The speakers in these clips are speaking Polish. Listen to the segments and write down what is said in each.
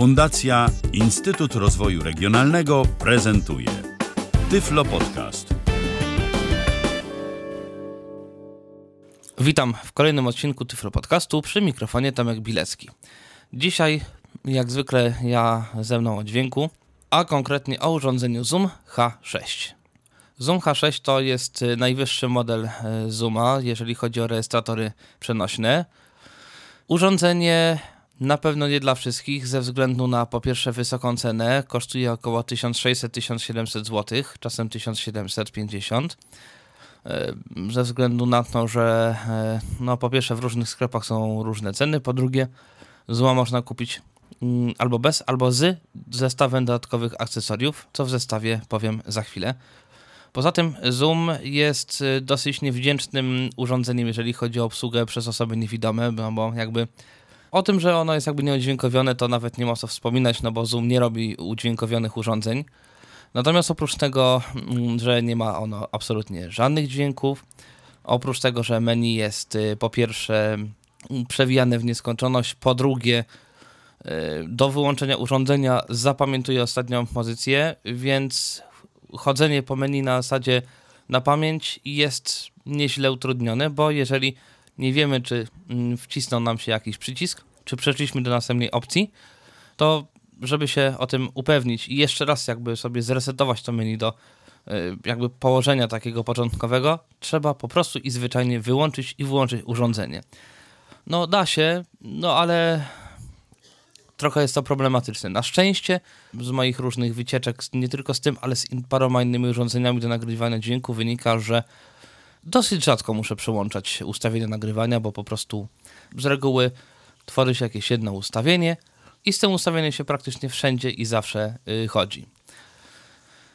Fundacja Instytut Rozwoju Regionalnego prezentuje Tyflo Podcast. Witam w kolejnym odcinku Tyflo Podcastu przy mikrofonie Tomek Bilecki. Dzisiaj, jak zwykle, ja ze mną o dźwięku, a konkretnie o urządzeniu Zoom H6. Zoom H6 to jest y, najwyższy model y, Zooma, jeżeli chodzi o rejestratory przenośne. Urządzenie na pewno nie dla wszystkich, ze względu na po pierwsze wysoką cenę, kosztuje około 1600-1700 zł, czasem 1750 y, ze względu na to, że no, po pierwsze w różnych sklepach są różne ceny, po drugie Zooma można kupić mm, albo bez, albo z zestawem dodatkowych akcesoriów, co w zestawie powiem za chwilę. Poza tym Zoom jest y, dosyć niewdzięcznym urządzeniem, jeżeli chodzi o obsługę przez osoby niewidome, bo jakby o tym, że ono jest jakby nieudźwiękowione, to nawet nie ma co wspominać, no bo Zoom nie robi udźwiękowionych urządzeń. Natomiast oprócz tego, mm, że nie ma ono absolutnie żadnych dźwięków, oprócz tego, że menu jest y, po pierwsze mm, przewijane w nieskończoność, po drugie y, do wyłączenia urządzenia zapamiętuje ostatnią pozycję, więc chodzenie po menu na zasadzie na pamięć jest nieźle utrudnione, bo jeżeli nie wiemy, czy mm, wcisnął nam się jakiś przycisk, czy przeszliśmy do następnej opcji, to żeby się o tym upewnić i jeszcze raz jakby sobie zresetować to menu do y, jakby położenia takiego początkowego, trzeba po prostu i zwyczajnie wyłączyć i włączyć urządzenie. No da się, no ale trochę jest to problematyczne. Na szczęście z moich różnych wycieczek, nie tylko z tym, ale z paroma innymi urządzeniami do nagrywania dźwięku wynika, że dosyć rzadko muszę przełączać ustawienia nagrywania, bo po prostu z reguły tworzy się jakieś jedno ustawienie i z tym ustawieniem się praktycznie wszędzie i zawsze yy, chodzi.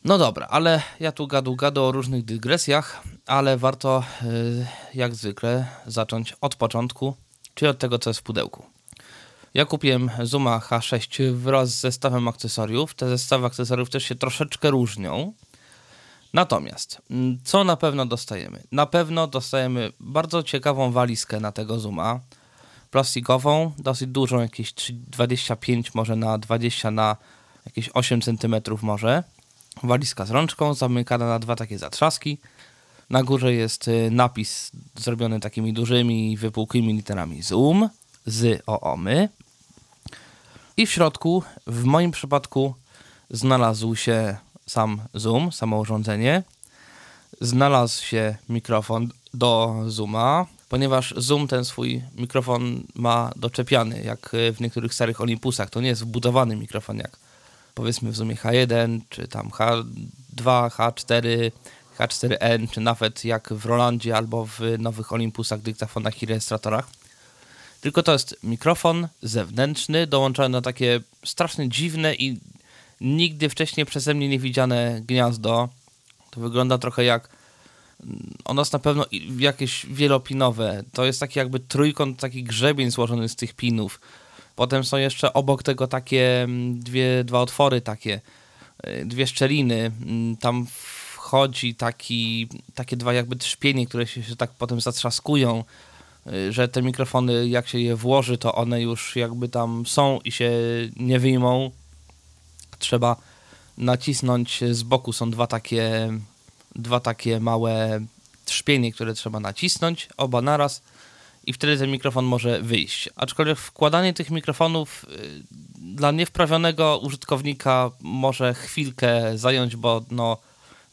No dobra, ale ja tu gadu gadu o różnych dygresjach, ale warto yy, jak zwykle zacząć od początku, czyli od tego, co jest w pudełku. Ja kupiłem Zuma H6 wraz z zestawem akcesoriów. Te zestawy akcesoriów też się troszeczkę różnią. Natomiast, mm, co na pewno dostajemy? Na pewno dostajemy bardzo ciekawą walizkę na tego Zuma. Plastikową, dosyć dużą, jakieś 25 może na 20 na jakieś 8 cm może. Walizka z rączką, zamykana na dwa takie zatrzaski. Na górze jest y, napis zrobiony takimi dużymi, wypukłymi literami Zoom z OOMY. I w środku, w moim przypadku, znalazł się sam Zoom, samo urządzenie. Znalazł się mikrofon do Zooma, ponieważ Zoom ten swój mikrofon ma doczepiany, jak w niektórych starych Olympusach. To nie jest wbudowany mikrofon, jak powiedzmy w Zoomie H1, czy tam H2, H4, H4N, czy nawet jak w Rolandzie albo w nowych Olympusach, dyktafonach i rejestratorach tylko to jest mikrofon zewnętrzny, dołączony na takie strasznie dziwne i nigdy wcześniej przeze mnie nie widziane gniazdo. To wygląda trochę jak. Ono jest na pewno jakieś wielopinowe. To jest taki jakby trójkąt, taki grzebień złożony z tych pinów. Potem są jeszcze obok tego takie mm, dwie, dwa otwory takie, y, dwie szczeliny. Mm, tam wchodzi taki, takie dwa jakby trzpienie, które się, się tak potem zatrzaskują Y, że te mikrofony, jak się je włoży, to one już jakby tam są i się nie wyjmą. Trzeba nacisnąć z boku. Są dwa takie, dwa takie małe trzpienie, które trzeba nacisnąć, oba naraz i wtedy ten mikrofon może wyjść. Aczkolwiek wkładanie tych mikrofonów y, dla niewprawionego użytkownika może chwilkę zająć, bo no,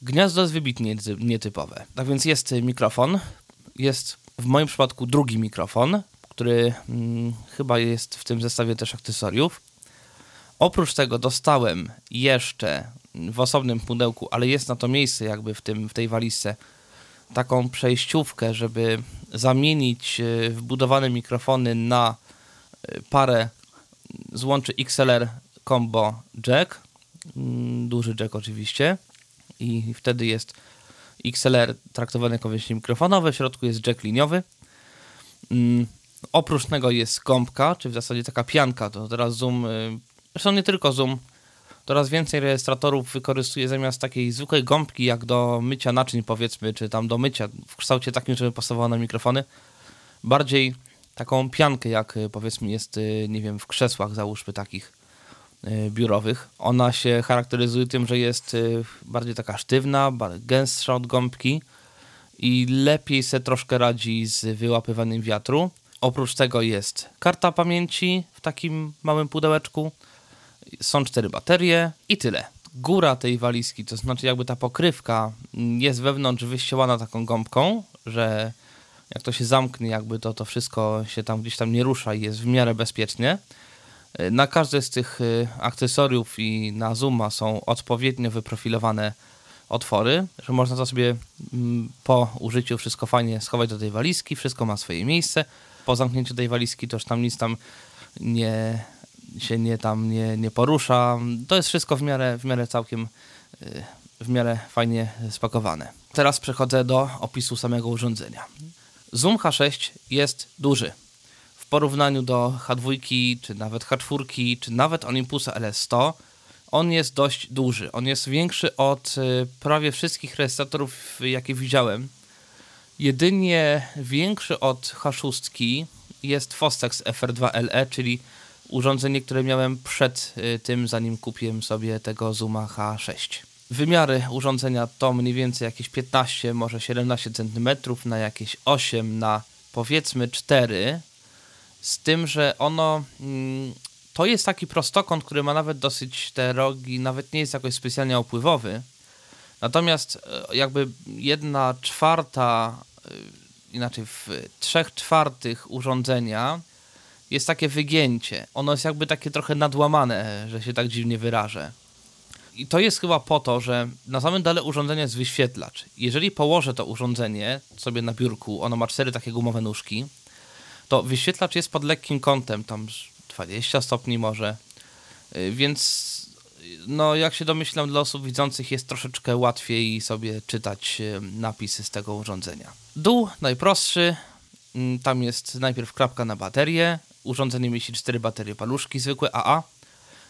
gniazdo jest wybitnie nietypowe. Tak więc jest mikrofon, jest w moim przypadku drugi mikrofon, który hmm, chyba jest w tym zestawie też akcesoriów. Oprócz tego dostałem jeszcze w osobnym pudełku, ale jest na to miejsce jakby w, tym, w tej walizce, taką przejściówkę, żeby zamienić e, wbudowane mikrofony na e, parę złączy XLR Combo Jack, mm, duży jack oczywiście i wtedy jest XLR traktowany jako wyjście mikrofonowe, w środku jest jack liniowy. Mm, oprócz tego jest gąbka, czy w zasadzie taka pianka, to teraz Zoom, y, zresztą nie tylko Zoom, coraz więcej rejestratorów wykorzystuje zamiast takiej zwykłej gąbki, jak do mycia naczyń powiedzmy, czy tam do mycia w kształcie takim, żeby pasowało na mikrofony, bardziej taką piankę, jak y, powiedzmy jest, y, nie wiem, w krzesłach załóżmy takich, y, biurowych. Ona się charakteryzuje tym, że jest bardziej taka sztywna, gęstsza od gąbki i lepiej se troszkę radzi z wyłapywaniem wiatru. Oprócz tego jest karta pamięci w takim małym pudełeczku, są cztery baterie i tyle. Góra tej walizki, to znaczy jakby ta pokrywka jest wewnątrz wyścielana taką gąbką, że jak to się zamknie, jakby to, to wszystko się tam gdzieś tam nie rusza i jest w miarę bezpiecznie. Na każde z tych y, akcesoriów i na Zooma są odpowiednio wyprofilowane otwory, że można to sobie mm, po użyciu wszystko fajnie schować do tej walizki, wszystko ma swoje miejsce. Po zamknięciu tej walizki to już tam nic tam nie, się nie tam nie, nie porusza. To jest wszystko w miarę, w miarę całkiem y, w miarę fajnie spakowane. Teraz przechodzę do opisu samego urządzenia. Zoom H6 jest duży. W porównaniu do H2, czy nawet H4, czy nawet Olympusa LS100, on jest dość duży. On jest większy od y, prawie wszystkich rejestratorów, jakie widziałem. Jedynie większy od H6 jest Fostex FR2LE, czyli urządzenie, które miałem przed y, tym, zanim kupiłem sobie tego Zooma H6. Wymiary urządzenia to mniej więcej jakieś 15, może 17 cm na jakieś 8 na powiedzmy 4, z tym, że ono mm, to jest taki prostokąt, który ma nawet dosyć te rogi, nawet nie jest jakoś specjalnie opływowy. Natomiast e, jakby jedna czwarta, e, inaczej w trzech czwartych urządzenia jest takie wygięcie. Ono jest jakby takie trochę nadłamane, że się tak dziwnie wyrażę. I to jest chyba po to, że na samym dole urządzenia jest wyświetlacz. Jeżeli położę to urządzenie sobie na biurku, ono ma cztery takie gumowe nóżki, to wyświetlacz jest pod lekkim kątem, tam 20 stopni może, y, więc no jak się domyślam dla osób widzących jest troszeczkę łatwiej sobie czytać y, napisy z tego urządzenia. Dół najprostszy, mm, tam jest najpierw klapka na baterię, urządzenie mieści 4 baterie paluszki zwykłe AA,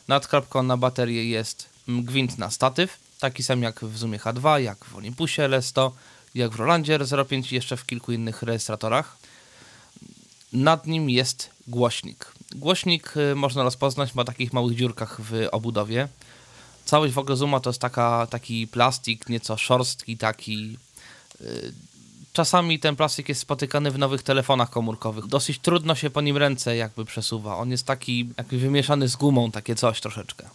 nad klapką na baterię jest gwint na statyw, taki sam jak w Zoomie H2, jak w Olympusie LS100, jak w Rolandzie R05 i jeszcze w kilku innych rejestratorach. Nad nim jest głośnik. Głośnik y, można rozpoznać ma takich małych dziurkach w obudowie. Całość w ogóle Zooma to jest taka, taki plastik, nieco szorstki, taki. Czasami ten plastik jest spotykany w nowych telefonach komórkowych. Dosyć trudno się po nim ręce jakby przesuwa. On jest taki jakby wymieszany z gumą, takie coś troszeczkę.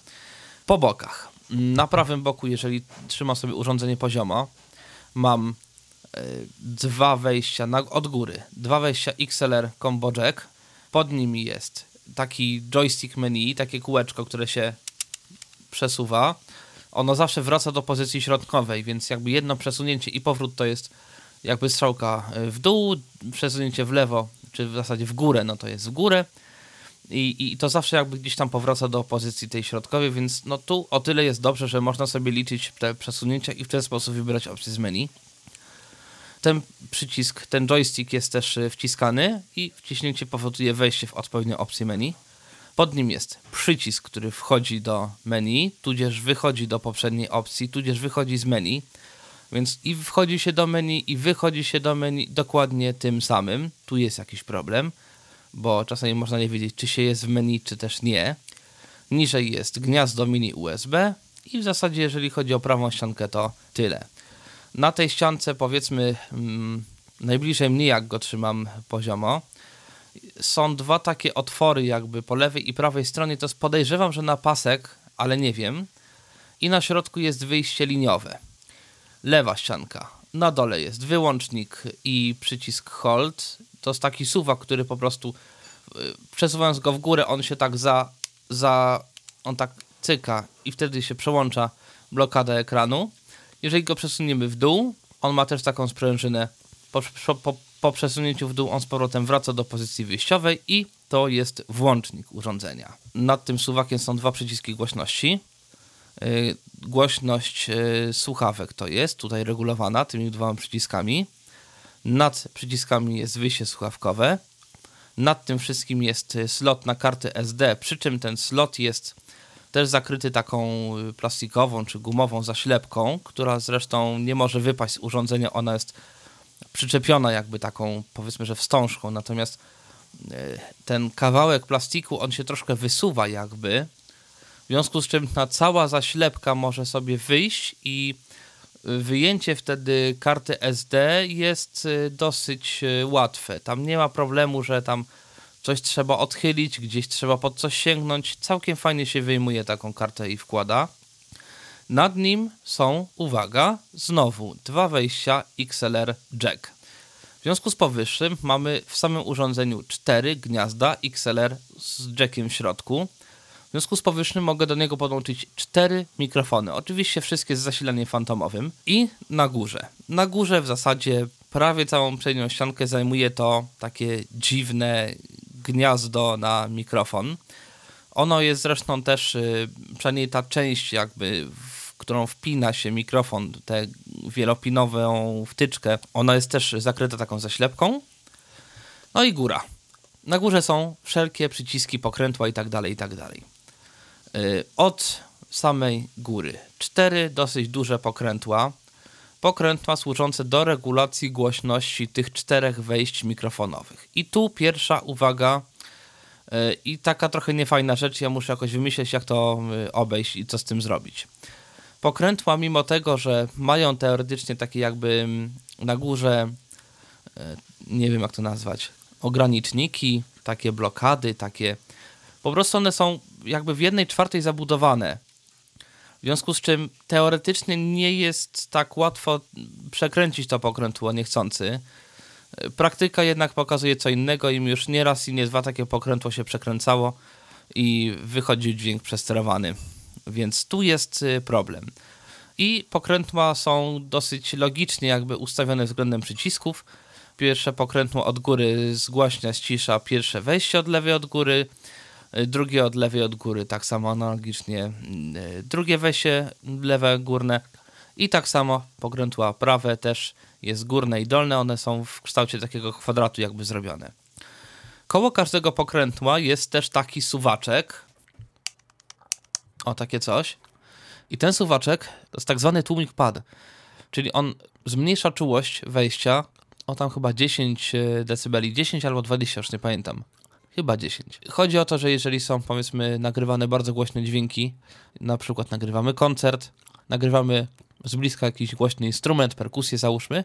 Po bokach. Na prawym boku, jeżeli trzymam sobie urządzenie poziomo, mam y, dwa wejścia na, od góry. Dwa wejścia XLR Combo Jack. Pod nimi jest taki joystick menu, takie kółeczko, które się przesuwa. Ono zawsze wraca do pozycji środkowej, więc jakby jedno przesunięcie i powrót to jest jakby strzałka y, w dół, przesunięcie w lewo, czy w zasadzie w górę, no to jest w górę. I, I to zawsze jakby gdzieś tam powraca do pozycji tej środkowej, więc no tu o tyle jest dobrze, że można sobie liczyć te przesunięcia i w ten sposób wybierać opcje z menu. Ten przycisk, ten joystick jest też y, wciskany i wciśnięcie powoduje wejście w odpowiednią opcję menu. Pod nim jest przycisk, który wchodzi do menu, tudzież wychodzi do poprzedniej opcji, tudzież wychodzi z menu. Więc i wchodzi się do menu, i wychodzi się do menu dokładnie tym samym. Tu jest jakiś problem bo czasami można nie wiedzieć, czy się jest w menu, czy też nie. Niżej jest gniazdo mini USB i w zasadzie, jeżeli chodzi o prawą ściankę, to tyle. Na tej ściance, powiedzmy, mm, najbliżej mnie, jak go trzymam poziomo, są dwa takie otwory, jakby po lewej i prawej stronie. To podejrzewam, że na pasek, ale nie wiem. I na środku jest wyjście liniowe. Lewa ścianka. Na dole jest wyłącznik i przycisk hold to jest taki suwak, który po prostu y, przesuwając go w górę, on się tak za, za on tak cyka i wtedy się przełącza blokada ekranu. Jeżeli go przesuniemy w dół, on ma też taką sprężynę. Po, po, po przesunięciu w dół on z powrotem wraca do pozycji wyjściowej i to jest włącznik urządzenia. Nad tym suwakiem są dwa przyciski głośności. Głośność yy, słuchawek to jest tutaj regulowana tymi dwoma przyciskami. Nad przyciskami jest wyjście słuchawkowe. Nad tym wszystkim jest y, slot na kartę SD, przy czym ten slot jest też zakryty taką y, plastikową czy gumową zaślepką, która zresztą nie może wypaść z urządzenia. Ona jest przyczepiona jakby taką, powiedzmy, że wstążką. Natomiast ten kawałek plastiku, on się troszkę wysuwa jakby, W związku z czym ta cała zaślepka może sobie wyjść i wyjęcie wtedy karty SD jest y, dosyć y, łatwe. Tam nie ma problemu, że tam coś trzeba odchylić, gdzieś trzeba pod coś sięgnąć. Całkiem fajnie się wyjmuje taką kartę i wkłada. Nad nim są, uwaga, znowu dwa wejścia XLR jack. W związku z powyższym mamy w samym urządzeniu cztery gniazda XLR z jackiem w środku. Związku z powyższym mogę do niego podłączyć cztery mikrofony. Oczywiście wszystkie z zasilaniem fantomowym. I na górze. Na górze w zasadzie prawie całą przednią ściankę zajmuje to takie dziwne gniazdo na mikrofon. Ono jest zresztą też, y, przynajmniej ta część jakby, w którą wpina się mikrofon, tę wielopinową wtyczkę, ona jest też zakryta taką zaślepką. No i góra. Na górze są wszelkie przyciski, pokrętła i tak dalej, i tak dalej. Y, od samej góry cztery dosyć duże pokrętła, pokrętła służące do regulacji głośności tych czterech wejść mikrofonowych. I tu pierwsza uwaga y, i taka trochę niefajna rzecz, ja muszę jakoś wymyśleć, jak to y, obejść i co z tym zrobić. Pokrętła, mimo tego, że mają teoretycznie takie jakby mm, na górze, nie wiem jak to nazwać, ograniczniki, takie blokady, takie. Po prostu one są jakby w jednej czwartej zabudowane. W związku z czym teoretycznie nie jest tak łatwo przekręcić to pokrętło niechcący. Praktyka jednak pokazuje co innego i już nie raz i nie dwa takie pokrętło się przekręcało i wychodził dźwięk przesterowany. Więc tu jest y, problem. I pokrętła są dosyć logicznie jakby ustawione względem przycisków. Pierwsze pokrętło od góry zgłaśnia, ścisza pierwsze wejście od lewej od góry, drugie od lewej od góry, tak samo analogicznie. Y, drugie wejście lewe górne. I tak samo pokrętła prawe też jest górne i dolne, one są w kształcie takiego kwadratu jakby zrobione. Koło każdego pokrętła jest też taki suwaczek, o takie coś, i ten suwaczek to jest tak zwany tłumik pad, czyli on zmniejsza czułość wejścia o tam chyba 10 e, decybeli, 10 albo 20, już nie pamiętam. Chyba 10. Chodzi o to, że jeżeli są powiedzmy nagrywane bardzo głośne dźwięki, na przykład nagrywamy koncert, nagrywamy z bliska jakiś głośny instrument, perkusję załóżmy,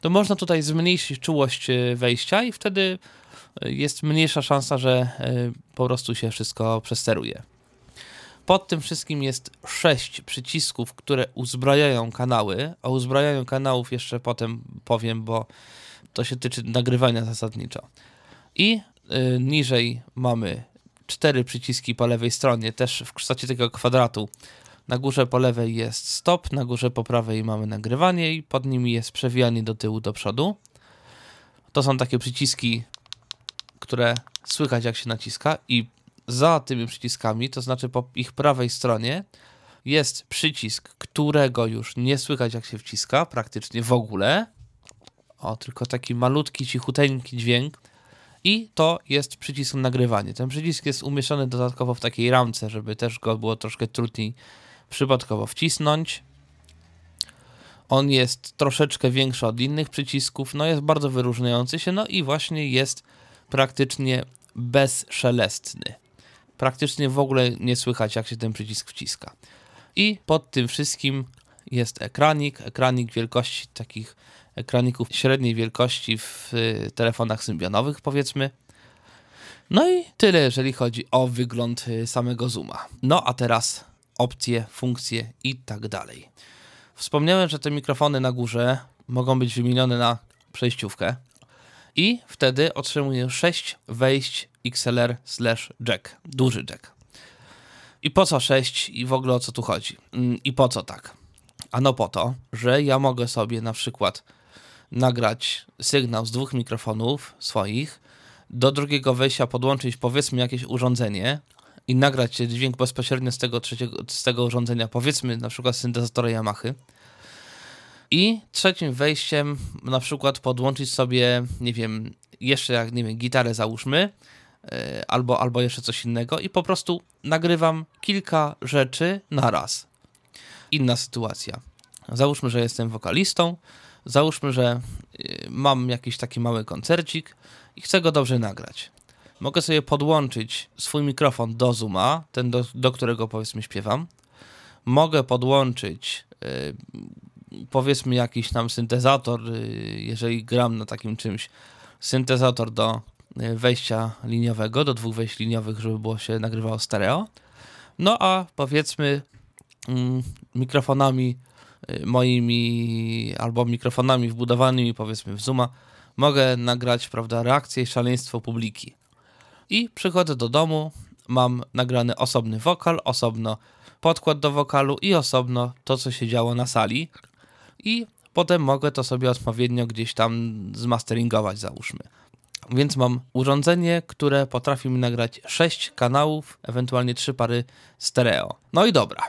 to można tutaj zmniejszyć czułość e, wejścia i wtedy e, jest mniejsza szansa, że po prostu się wszystko przesteruje. Pod tym wszystkim jest sześć przycisków, które uzbrajają kanały. O uzbrajaniu kanałów jeszcze potem powiem, bo to się tyczy nagrywania zasadniczo. I niżej mamy cztery przyciski po lewej stronie, też w kształcie tego kwadratu. Na górze po lewej jest stop, na górze po prawej mamy nagrywanie i pod nimi jest przewijanie do tyłu, do przodu. To są takie przyciski, które słychać jak się naciska i za tymi przyciskami, to znaczy po ich prawej stronie, jest przycisk, którego już nie słychać jak się wciska, praktycznie w ogóle. O, tylko taki malutki, cichuteńki dźwięk. I to jest przycisk nagrywanie. Ten przycisk jest umieszczony dodatkowo w takiej ramce, żeby też go było troszkę trudniej przypadkowo wcisnąć. On jest troszeczkę większy od innych przycisków, no jest bardzo wyróżniający się, no i właśnie jest praktycznie bezszelestny praktycznie w ogóle nie słychać, jak się ten przycisk wciska. I pod tym wszystkim jest ekranik, ekranik wielkości takich ekraników średniej wielkości w y, telefonach symbionowych, powiedzmy. No i tyle, jeżeli chodzi o wygląd y, samego Zooma. No a teraz opcje, funkcje i tak dalej. Wspomniałem, że te mikrofony na górze mogą być wymienione na przejściówkę i wtedy otrzymuję 6 wejść XLR slash jack, duży jack. I po co 6 i w ogóle o co tu chodzi? Mm, I po co tak? Ano po to, że ja mogę sobie na przykład nagrać sygnał z dwóch mikrofonów swoich, do drugiego wejścia podłączyć powiedzmy jakieś urządzenie i nagrać dźwięk bezpośrednio z tego trzeciego, z tego urządzenia, powiedzmy na przykład syntezatora Yamaha. I trzecim wejściem na przykład podłączyć sobie, nie wiem, jeszcze jak, nie wiem, gitarę załóżmy, E, albo, albo jeszcze coś innego i po prostu nagrywam kilka rzeczy na raz. Inna sytuacja. Załóżmy, że jestem wokalistą, załóżmy, że e, mam jakiś taki mały koncercik i chcę go dobrze nagrać. mogę sobie podłączyć swój mikrofon do Zooma, ten do, do którego powiedzmy śpiewam. Mogę podłączyć yy, powiedzmy jakiś tam syntezator, yy, jeżeli gram na takim czymś, syntezator do wejścia liniowego, do dwóch wejść liniowych, żeby było się nagrywało stereo. No a powiedzmy mm, mikrofonami y, moimi albo mikrofonami wbudowanymi powiedzmy w Zooma mogę nagrać, prawda, reakcję i szaleństwo publiki. I przychodzę do domu, mam nagrany osobny wokal, osobno podkład do wokalu i osobno to, co się działo na sali. I potem mogę to sobie odpowiednio gdzieś tam zmasteringować, załóżmy. Więc mam urządzenie, które potrafi mi nagrać 6 kanałów, ewentualnie 3 pary stereo. No i dobra.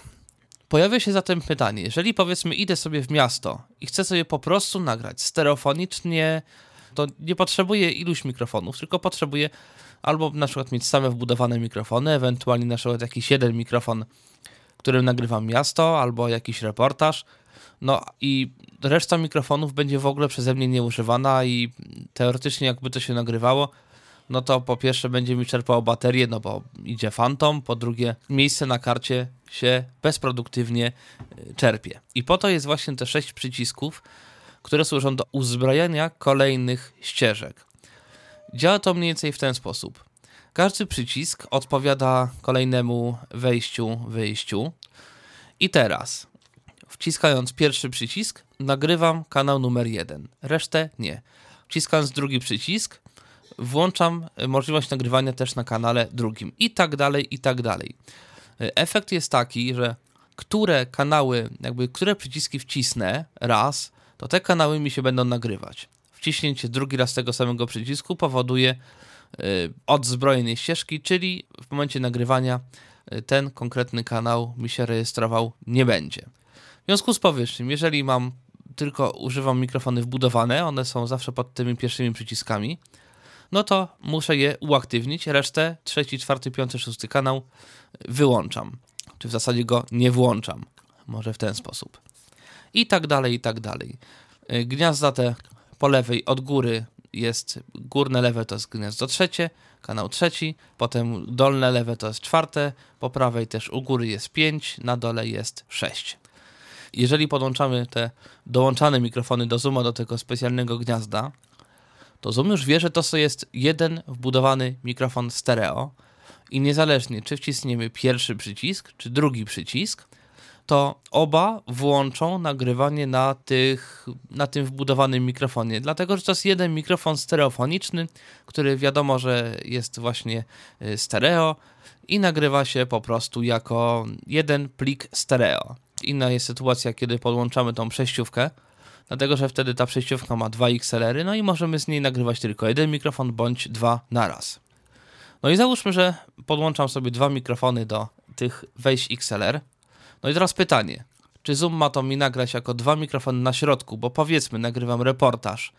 Pojawia się zatem pytanie, jeżeli powiedzmy idę sobie w miasto i chcę sobie po prostu nagrać stereofonicznie, to nie potrzebuję iluś mikrofonów, tylko potrzebuję albo na przykład mieć same wbudowane mikrofony, ewentualnie na przykład jakiś jeden mikrofon, którym nagrywam miasto, albo jakiś reportaż. No i reszta mikrofonów będzie w ogóle przeze mnie nieużywana i teoretycznie jakby to się nagrywało, no to po pierwsze będzie mi czerpało baterię, no bo idzie Phantom, po drugie miejsce na karcie się bezproduktywnie y, czerpie. I po to jest właśnie te sześć przycisków, które służą do uzbrojenia kolejnych ścieżek. Działa to mniej więcej w ten sposób. Każdy przycisk odpowiada kolejnemu wejściu, wyjściu. I teraz, wciskając pierwszy przycisk, nagrywam kanał numer jeden. Resztę nie. Wciskając drugi przycisk, włączam możliwość nagrywania też na kanale drugim. I tak dalej, i tak dalej. Efekt jest taki, że które kanały, jakby które przyciski wcisnę raz, to te kanały mi się będą nagrywać. Wciśnięcie drugi raz tego samego przycisku powoduje y, odzbrojenie ścieżki, czyli w momencie nagrywania y, ten konkretny kanał mi się rejestrował nie będzie. W związku z powyższym, jeżeli mam tylko używam mikrofony wbudowane, one są zawsze pod tymi pierwszymi przyciskami, no to muszę je uaktywnić, resztę, trzeci, czwarty, piąty, szósty kanał wyłączam. Czy w zasadzie go nie włączam. Może w ten sposób. I tak dalej, i tak dalej. Y, gniazda te po lewej od góry jest górne lewe to jest gniazdo trzecie, kanał trzeci, potem dolne lewe to jest czwarte, po prawej też u góry jest pięć, na dole jest sześć. Jeżeli podłączamy te dołączane mikrofony do Zooma do tego specjalnego gniazda, to Zoom już wie, że to jest jeden wbudowany mikrofon stereo i niezależnie czy wcisniemy pierwszy przycisk, czy drugi przycisk, to oba włączą nagrywanie na, tych, na tym wbudowanym mikrofonie, dlatego że to jest jeden mikrofon stereofoniczny, który wiadomo, że jest właśnie y, stereo i nagrywa się po prostu jako jeden plik stereo. Inna jest sytuacja, kiedy podłączamy tą przejściówkę, dlatego że wtedy ta przejściówka ma dwa XLR-y, no i możemy z niej nagrywać tylko jeden mikrofon bądź dwa naraz. No i załóżmy, że podłączam sobie dwa mikrofony do tych wejść XLR. No i teraz pytanie, czy Zoom ma to mi nagrać jako dwa mikrofony na środku, bo powiedzmy nagrywam reportaż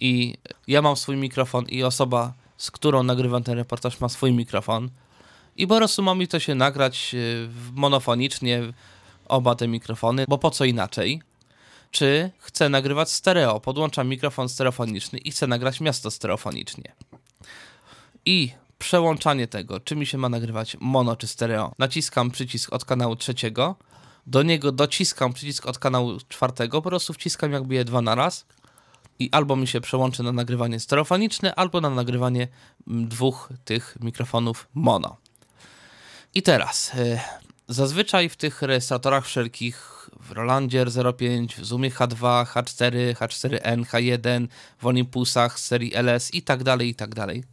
i ja mam swój mikrofon i osoba, z którą nagrywam ten reportaż ma swój mikrofon i po prostu ma mi to się nagrać y, monofonicznie, oba te mikrofony, bo po co inaczej? Czy chcę nagrywać stereo, podłączam mikrofon stereofoniczny i chcę nagrać miasto stereofonicznie. I przełączanie tego, czy mi się ma nagrywać mono czy stereo. Naciskam przycisk od kanału trzeciego, do niego dociskam przycisk od kanału czwartego, po prostu wciskam jakby je dwa na raz i albo mi się przełączy na nagrywanie stereofoniczne, albo na nagrywanie mm, dwóch tych mikrofonów mono. I teraz, y, zazwyczaj w tych rejestratorach wszelkich, w Rolandzie R05, w Zoomie H2, H4, H4N, H1, w Olympusach serii LS i tak dalej, i tak dalej,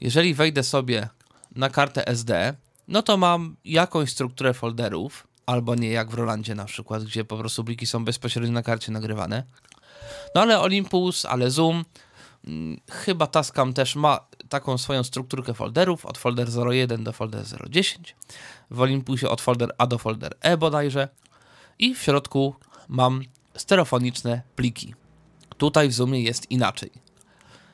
jeżeli wejdę sobie na kartę SD, no to mam jakąś strukturę folderów, albo nie jak w Rolandzie na przykład, gdzie po prostu pliki są bezpośrednio na karcie nagrywane. No ale Olympus, ale Zoom, chyba Tascam też ma taką swoją strukturkę folderów, od folder 01 do folder 010, w Olympusie od folder A do folder E bodajże i w środku mam stereofoniczne pliki. Tutaj w Zoomie jest inaczej.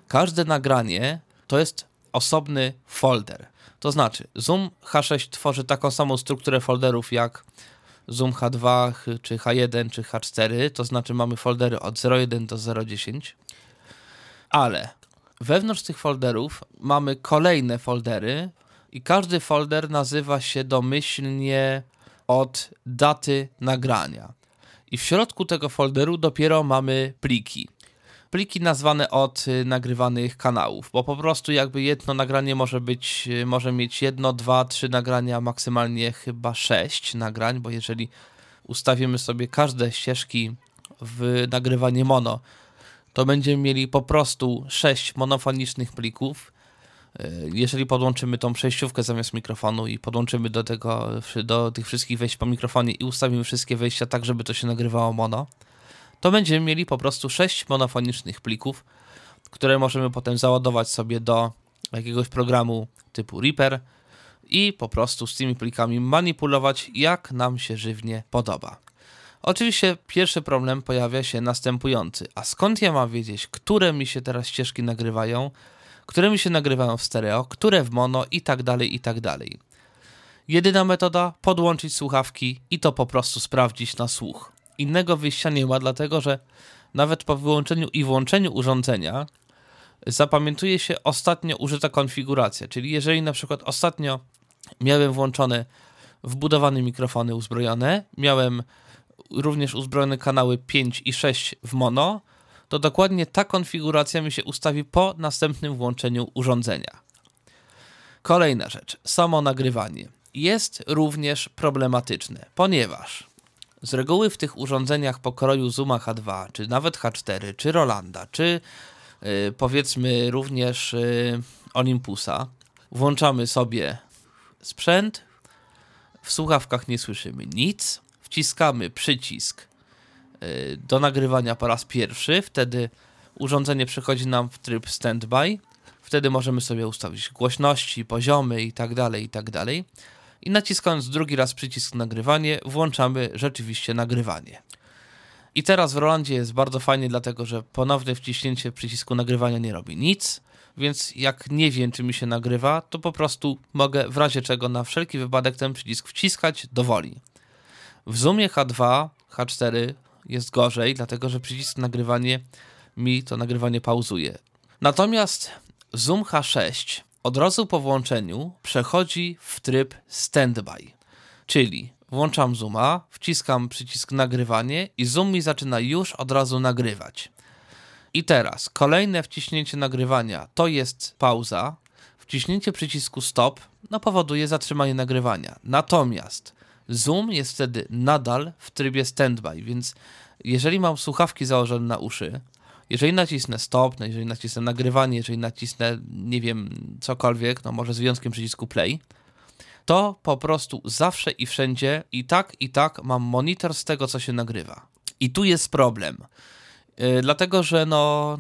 Każde nagranie to jest osobny folder. To znaczy, Zoom H6 tworzy taką samą strukturę folderów jak Zoom H2, czy H1, czy H4, to znaczy mamy foldery od 01 do 010, ale wewnątrz tych folderów mamy kolejne foldery i każdy folder nazywa się domyślnie od daty nagrania. I w środku tego folderu dopiero mamy pliki. Pliki nazwane od y, nagrywanych kanałów, bo po prostu jakby jedno nagranie może być, y, może mieć jedno, dwa, trzy nagrania, maksymalnie chyba sześć nagrań, bo jeżeli ustawimy sobie każde ścieżki w nagrywanie mono, to będziemy mieli po prostu sześć monofonicznych plików. Y, jeżeli podłączymy tą przejściówkę zamiast mikrofonu i podłączymy do tego, do tych wszystkich wejść po mikrofonie i ustawimy wszystkie wejścia tak, żeby to się nagrywało mono, to będziemy mieli po prostu sześć monofonicznych plików, które możemy potem załadować sobie do jakiegoś programu typu Reaper i po prostu z tymi plikami manipulować jak nam się żywnie podoba. Oczywiście pierwszy problem pojawia się następujący. A skąd ja mam wiedzieć, które mi się teraz ścieżki nagrywają, które mi się nagrywają w stereo, które w mono i tak dalej, i tak dalej. Jedyna metoda podłączyć słuchawki i to po prostu sprawdzić na słuch. Innego wyjścia nie ma, dlatego że nawet po wyłączeniu i włączeniu urządzenia zapamiętuje się ostatnio użyta konfiguracja. Czyli jeżeli na przykład ostatnio miałem włączone wbudowane mikrofony uzbrojone, miałem również uzbrojone kanały 5 i 6 w mono, to dokładnie ta konfiguracja mi się ustawi po następnym włączeniu urządzenia. Kolejna rzecz, samo nagrywanie jest również problematyczne, ponieważ z reguły w tych urządzeniach pokroju Zuma H2, czy nawet H4, czy Rolanda, czy yy, powiedzmy również yy, Olympusa, włączamy sobie sprzęt, w słuchawkach nie słyszymy nic, wciskamy przycisk yy, do nagrywania po raz pierwszy, wtedy urządzenie przechodzi nam w tryb standby, wtedy możemy sobie ustawić głośności, poziomy i tak dalej, i tak dalej i naciskając drugi raz przycisk nagrywanie, włączamy rzeczywiście nagrywanie. I teraz w Rolandzie jest bardzo fajnie, dlatego że ponowne wciśnięcie przycisku nagrywania nie robi nic, więc jak nie wiem, czy mi się nagrywa, to po prostu mogę w razie czego na wszelki wypadek ten przycisk wciskać dowoli. W Zoomie H2, H4 jest gorzej, dlatego że przycisk nagrywanie mi to nagrywanie pauzuje. Natomiast Zoom H6 od razu po włączeniu przechodzi w tryb standby, czyli włączam zooma, wciskam przycisk nagrywanie i zoom mi zaczyna już od razu nagrywać. I teraz kolejne wciśnięcie nagrywania to jest pauza. Wciśnięcie przycisku stop no, powoduje zatrzymanie nagrywania. Natomiast zoom jest wtedy nadal w trybie standby, więc jeżeli mam słuchawki założone na uszy, jeżeli nacisnę stop, no jeżeli nacisnę nagrywanie, jeżeli nacisnę, nie wiem, cokolwiek, no może z wyjątkiem przycisku play, to po prostu zawsze i wszędzie i tak, i tak mam monitor z tego, co się nagrywa. I tu jest problem. Yy, dlatego, że no,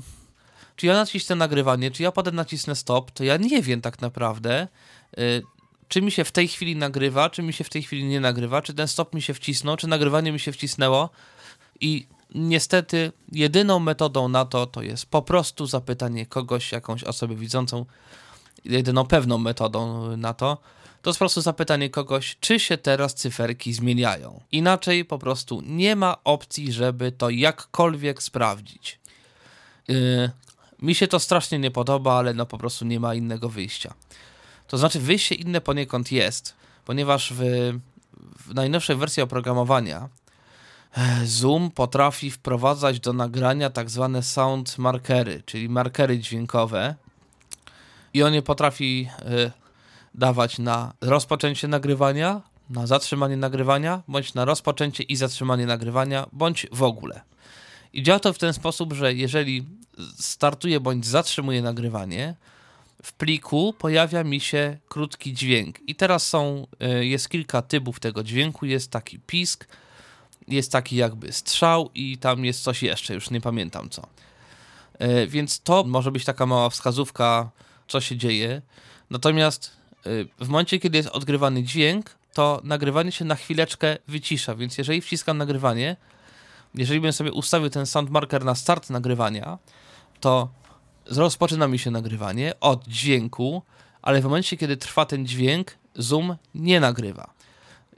czy ja nacisnę nagrywanie, czy ja potem nacisnę stop, to ja nie wiem tak naprawdę, yy, czy mi się w tej chwili nagrywa, czy mi się w tej chwili nie nagrywa, czy ten stop mi się wcisnął, czy nagrywanie mi się wcisnęło. I niestety jedyną metodą na to to jest po prostu zapytanie kogoś, jakąś osobę widzącą, jedyną pewną metodą na to, to jest po prostu zapytanie kogoś, czy się teraz cyferki zmieniają. Inaczej po prostu nie ma opcji, żeby to jakkolwiek sprawdzić. Yy, mi się to strasznie nie podoba, ale no po prostu nie ma innego wyjścia. To znaczy wyjście inne poniekąd jest, ponieważ w, w najnowszej wersji oprogramowania Zoom potrafi wprowadzać do nagrania tak zwane sound markery, czyli markery dźwiękowe. I on je potrafi y, dawać na rozpoczęcie nagrywania, na zatrzymanie nagrywania, bądź na rozpoczęcie i zatrzymanie nagrywania, bądź w ogóle. I działa to w ten sposób, że jeżeli startuję bądź zatrzymuję nagrywanie, w pliku pojawia mi się krótki dźwięk. I teraz są, y, jest kilka typów tego dźwięku. Jest taki pisk, jest taki jakby strzał i tam jest coś jeszcze, już nie pamiętam co. E, więc to może być taka mała wskazówka, co się dzieje. Natomiast e, w momencie, kiedy jest odgrywany dźwięk, to nagrywanie się na chwileczkę wycisza, więc jeżeli wciskam nagrywanie, jeżeli bym sobie ustawił ten sound marker na start nagrywania, to rozpoczyna mi się nagrywanie od dźwięku, ale w momencie, kiedy trwa ten dźwięk, Zoom nie nagrywa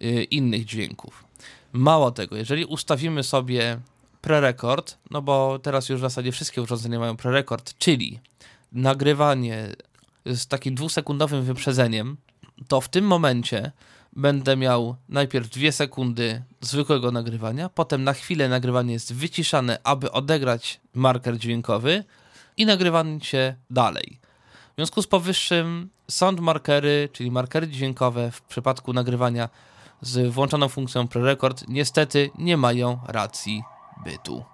e, innych dźwięków. Mało tego, jeżeli ustawimy sobie prerekord, no bo teraz już w zasadzie wszystkie urządzenia mają prerekord, czyli nagrywanie z takim dwusekundowym wyprzedzeniem, to w tym momencie będę miał najpierw dwie sekundy zwykłego nagrywania, potem na chwilę nagrywanie jest wyciszane, aby odegrać marker dźwiękowy i nagrywanie się dalej. W związku z powyższym sound markery, czyli markery dźwiękowe w przypadku nagrywania z włączoną funkcją prerecord niestety nie mają racji bytu.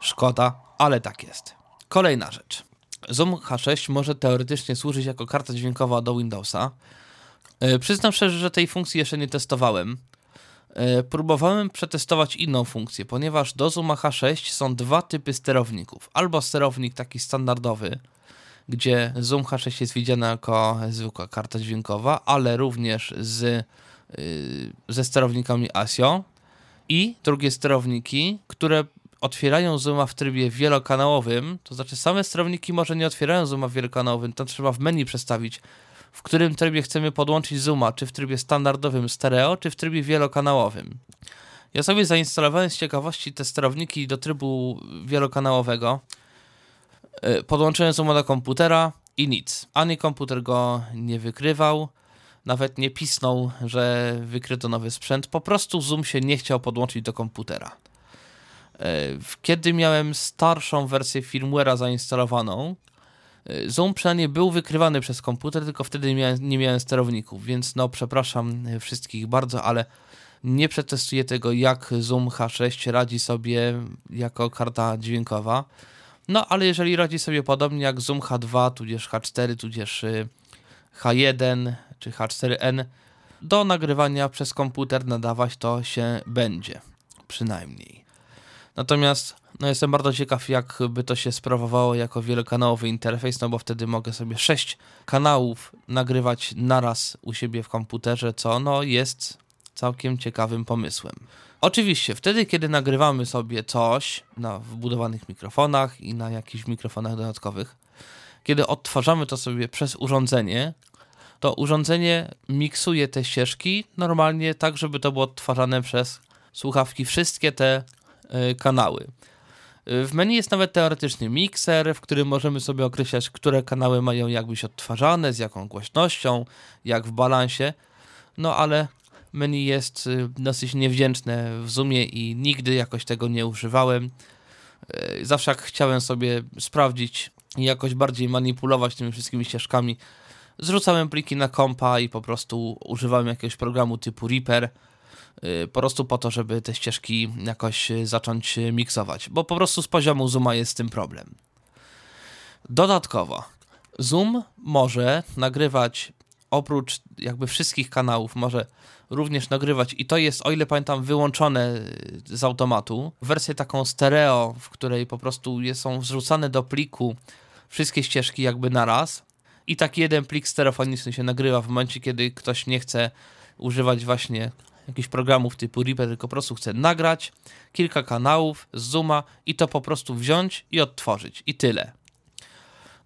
Szkoda, ale tak jest. Kolejna rzecz. Zoom H6 może teoretycznie służyć jako karta dźwiękowa do Windowsa. Yy, przyznam szczerze, że tej funkcji jeszcze nie testowałem. Yy, próbowałem przetestować inną funkcję, ponieważ do Zoom H6 są dwa typy sterowników. Albo sterownik taki standardowy, gdzie Zoom H6 jest widziany jako zwykła karta dźwiękowa, ale również z, yy, ze sterownikami ASIO i drugie sterowniki, które otwierają Zooma w trybie wielokanałowym, to znaczy same sterowniki może nie otwierają Zooma w wielokanałowym, to trzeba w menu przestawić, w którym trybie chcemy podłączyć Zooma, czy w trybie standardowym stereo, czy w trybie wielokanałowym. Ja sobie zainstalowałem z ciekawości te sterowniki do trybu wielokanałowego, E, podłączyłem Zooma do komputera i nic. Ani komputer go nie wykrywał, nawet nie pisnął, że wykryto nowy sprzęt. Po prostu Zoom się nie chciał podłączyć do komputera. E, kiedy miałem starszą wersję firmware'a zainstalowaną, Zoom przynajmniej był wykrywany przez komputer, tylko wtedy miałem, nie miałem sterowników, więc no przepraszam wszystkich bardzo, ale nie przetestuję tego, jak Zoom H6 radzi sobie jako karta dźwiękowa. No, ale jeżeli radzi sobie podobnie jak Zoom H2, tudzież H4, tudzież y, H1 czy H4n, do nagrywania przez komputer nadawać to się będzie, przynajmniej. Natomiast no, jestem bardzo ciekaw, jak by to się sprawowało jako wielokanałowy interfejs, no bo wtedy mogę sobie 6 kanałów nagrywać naraz u siebie w komputerze, co no jest całkiem ciekawym pomysłem. Oczywiście, wtedy, kiedy nagrywamy sobie coś na wbudowanych mikrofonach i na jakichś mikrofonach dodatkowych, kiedy odtwarzamy to sobie przez urządzenie, to urządzenie miksuje te ścieżki normalnie tak, żeby to było odtwarzane przez słuchawki, wszystkie te y, kanały. W menu jest nawet teoretyczny mikser, w którym możemy sobie określać, które kanały mają jak być odtwarzane, z jaką głośnością, jak w balansie. No ale menu jest y, dosyć niewdzięczne w Zoomie i nigdy jakoś tego nie używałem. Y, zawsze chciałem sobie sprawdzić i jakoś bardziej manipulować tymi wszystkimi ścieżkami, zrzucałem pliki na kompa i po prostu używałem jakiegoś programu typu Reaper, po prostu po to, żeby te ścieżki jakoś zacząć miksować, bo po prostu z poziomu Zooma jest z tym problem. Dodatkowo, Zoom może nagrywać oprócz jakby wszystkich kanałów, może również nagrywać i to jest, o ile pamiętam, wyłączone z automatu. Wersję taką stereo, w której po prostu są wrzucane do pliku wszystkie ścieżki jakby naraz i taki jeden plik stereofoniczny się nagrywa w momencie, kiedy ktoś nie chce używać właśnie jakichś programów typu Reaper, tylko po prostu chce nagrać kilka kanałów z Zooma i to po prostu wziąć i odtworzyć i tyle.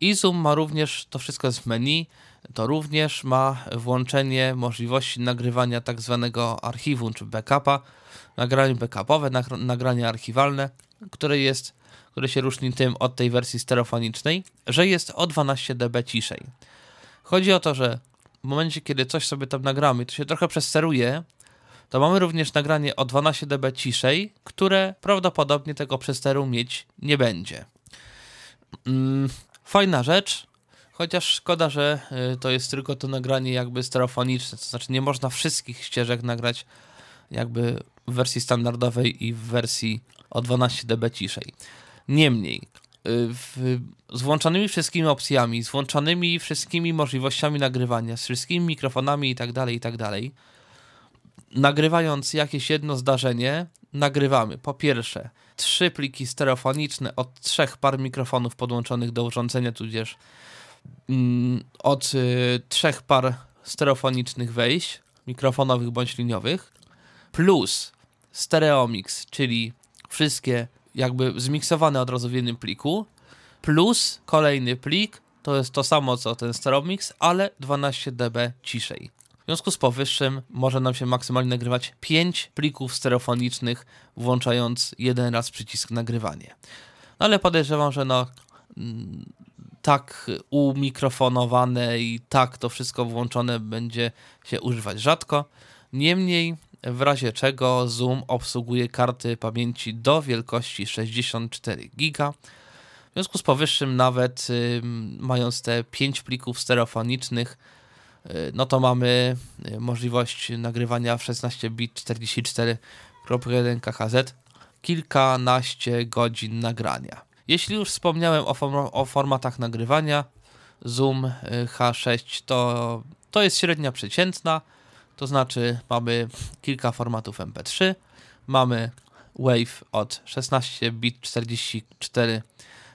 I Zoom ma również, to wszystko jest w menu, to również ma włączenie możliwości nagrywania tak zwanego archiwum czy backupa, nagranie backupowe, nagranie archiwalne, które jest, które się różni tym od tej wersji stereofonicznej, że jest o 12 dB ciszej. Chodzi o to, że w momencie, kiedy coś sobie tam nagramy, to się trochę przesteruje, to mamy również nagranie o 12 dB ciszej, które prawdopodobnie tego przesteru mieć nie będzie. Mm, fajna rzecz, Chociaż szkoda, że y, to jest tylko to nagranie jakby stereofoniczne, to znaczy nie można wszystkich ścieżek nagrać jakby w wersji standardowej i w wersji o 12 dB ciszej. Niemniej, y, w, z włączonymi wszystkimi opcjami, z włączonymi wszystkimi możliwościami nagrywania, z wszystkimi mikrofonami i tak dalej, i tak dalej, nagrywając jakieś jedno zdarzenie, nagrywamy po pierwsze trzy pliki stereofoniczne od trzech par mikrofonów podłączonych do urządzenia, tudzież Mm, od y, trzech par stereofonicznych wejść, mikrofonowych bądź liniowych, plus stereomix, czyli wszystkie jakby zmiksowane od razu w jednym pliku, plus kolejny plik, to jest to samo co ten stereomix, ale 12 dB ciszej. W związku z powyższym może nam się maksymalnie nagrywać 5 plików stereofonicznych, włączając jeden raz przycisk nagrywanie. No ale podejrzewam, że no, mm, tak umikrofonowane i tak to wszystko włączone będzie się używać rzadko. Niemniej, w razie czego Zoom obsługuje karty pamięci do wielkości 64 GB. W związku z powyższym, nawet mając te 5 plików stereofonicznych, no to mamy y, możliwość nagrywania w 16 bit 44.1 KHZ kilkanaście godzin nagrania. Jeśli już wspomniałem o, form o formatach nagrywania, Zoom H6 to, to jest średnia przeciętna, to znaczy mamy kilka formatów MP3, mamy Wave od 16 bit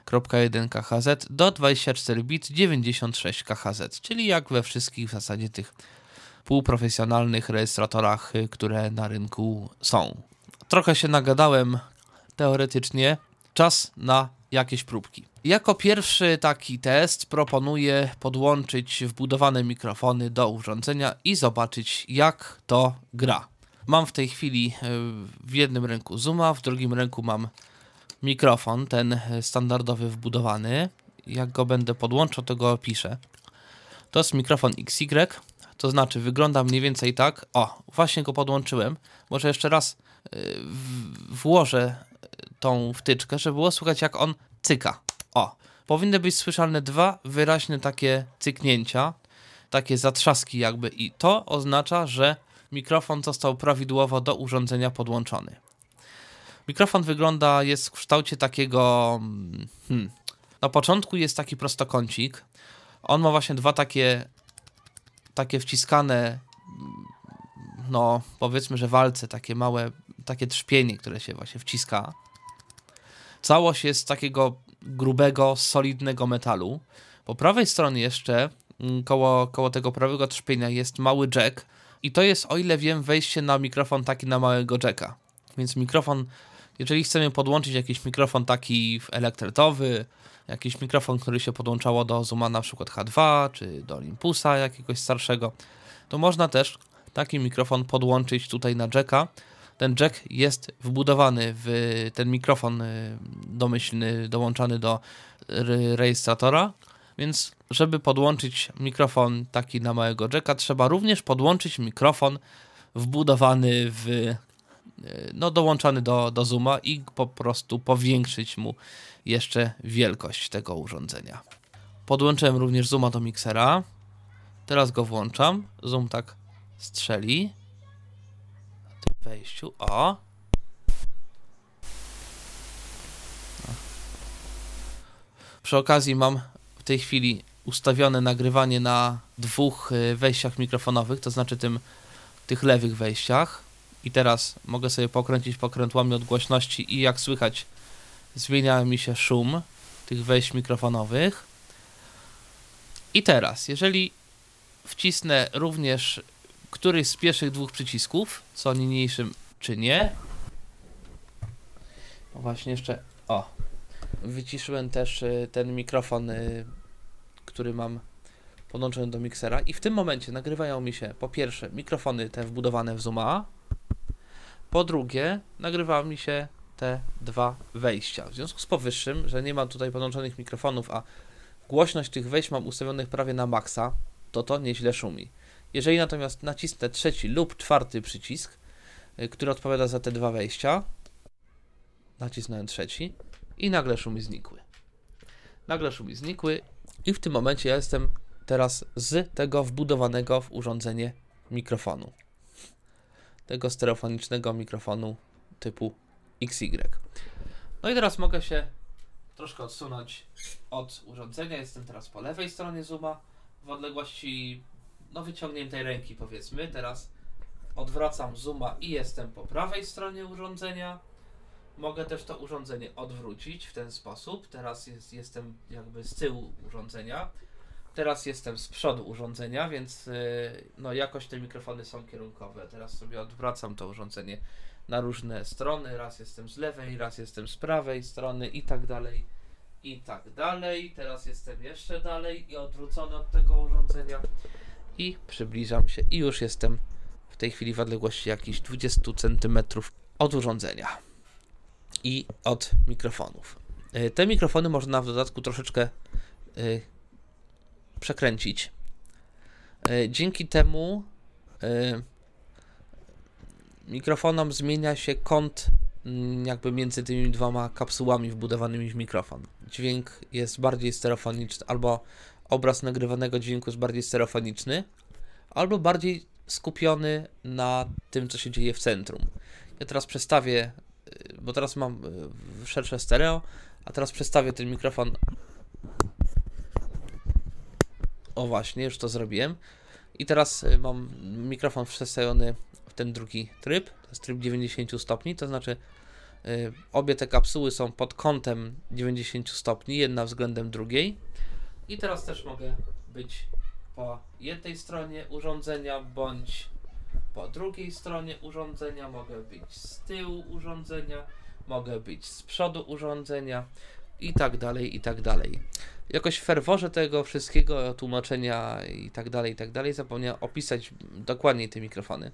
44.1 KHZ do 24 bit 96 KHZ, czyli jak we wszystkich w zasadzie tych półprofesjonalnych rejestratorach, które na rynku są. Trochę się nagadałem teoretycznie. Czas na jakieś próbki. Jako pierwszy taki test proponuję podłączyć wbudowane mikrofony do urządzenia i zobaczyć jak to gra. Mam w tej chwili e, w jednym ręku Zooma, w drugim ręku mam mikrofon, ten standardowy wbudowany. Jak go będę podłączał, to go opiszę. To jest mikrofon XY, to znaczy wygląda mniej więcej tak. O, właśnie go podłączyłem. Może jeszcze raz e, włożę tą wtyczkę, żeby było słychać jak on cyka. O, powinny być słyszalne dwa wyraźne takie cyknięcia, takie zatrzaski jakby i to oznacza, że mikrofon został prawidłowo do urządzenia podłączony. Mikrofon wygląda, jest w kształcie takiego. Mm, hmm, na początku jest taki prostokącik. On ma właśnie dwa takie, takie wciskane, no powiedzmy, że walce, takie małe, takie trzpienie, które się właśnie wciska. Całość jest takiego grubego, solidnego metalu. Po prawej stronie jeszcze, mm, koło, koło tego prawego trzpienia jest mały jack i to jest, o ile wiem, wejście na mikrofon taki na małego jacka. Więc mikrofon, jeżeli chcemy podłączyć jakiś mikrofon taki elektretowy, jakiś mikrofon, który się podłączało do Zooma na przykład H2, czy do Olympusa jakiegoś starszego, to można też taki mikrofon podłączyć tutaj na jacka. Ten jack jest wbudowany w ten mikrofon y, domyślny dołączany do rejestratora, więc żeby podłączyć mikrofon taki na małego jacka, trzeba również podłączyć mikrofon wbudowany w no dołączany do, do Zooma i po prostu powiększyć mu jeszcze wielkość tego urządzenia. Podłączyłem również Zooma do miksera. Teraz go włączam. Zoom tak strzeli wejściu. O! Przy okazji mam w tej chwili ustawione nagrywanie na dwóch y, wejściach mikrofonowych, to znaczy tym, tych lewych wejściach. I teraz mogę sobie pokręcić pokrętłami odgłośności i jak słychać zmienia mi się szum tych wejść mikrofonowych. I teraz, jeżeli wcisnę również któryś z pierwszych dwóch przycisków, co niniejszym czynię. Właśnie jeszcze, o, wyciszyłem też y, ten mikrofon, y, który mam podłączony do miksera i w tym momencie nagrywają mi się po pierwsze mikrofony te wbudowane w Zooma, po drugie nagrywa mi się te dwa wejścia. W związku z powyższym, że nie mam tutaj podłączonych mikrofonów, a głośność tych wejść mam ustawionych prawie na maksa, to to nieźle szumi. Jeżeli natomiast nacisnę trzeci lub czwarty przycisk, y, który odpowiada za te dwa wejścia, nacisnąłem trzeci i nagle szumy znikły. Nagle szumy znikły i w tym momencie ja jestem teraz z tego wbudowanego w urządzenie mikrofonu. Tego stereofonicznego mikrofonu typu XY. No i teraz mogę się troszkę odsunąć od urządzenia. Jestem teraz po lewej stronie Zooma w odległości no wyciągniętej ręki powiedzmy. Teraz odwracam zooma i jestem po prawej stronie urządzenia. Mogę też to urządzenie odwrócić w ten sposób. Teraz jest, jestem jakby z tyłu urządzenia. Teraz jestem z przodu urządzenia, więc yy, no jakoś te mikrofony są kierunkowe. Teraz sobie odwracam to urządzenie na różne strony. Raz jestem z lewej, raz jestem z prawej strony i tak dalej. I tak dalej. Teraz jestem jeszcze dalej i odwrócony od tego urządzenia i przybliżam się i już jestem w tej chwili w odległości jakichś 20 cm od urządzenia i od mikrofonów. E, te mikrofony można w dodatku troszeczkę y, przekręcić. Y, dzięki temu y, mikrofonom zmienia się kąt mm, jakby między tymi dwoma kapsułami wbudowanymi w mikrofon. Dźwięk jest bardziej stereofoniczny, albo obraz nagrywanego dźwięku jest bardziej stereofoniczny, albo bardziej skupiony na tym, co się dzieje w centrum. Ja teraz przestawię, y, bo teraz mam szersze stereo, a teraz przestawię ten mikrofon. O właśnie, już to zrobiłem. I teraz y, mam mikrofon przestawiony w ten drugi tryb, to jest tryb 90 stopni, to znaczy obie te kapsuły są pod kątem 90 stopni, jedna względem drugiej. I teraz też mogę być po jednej stronie urządzenia bądź po drugiej stronie urządzenia, mogę być z tyłu urządzenia, mogę być z przodu urządzenia i tak dalej, i tak dalej. Jakoś w ferworze tego wszystkiego, tłumaczenia i tak dalej, i tak dalej, zapomniałem opisać dokładniej te mikrofony.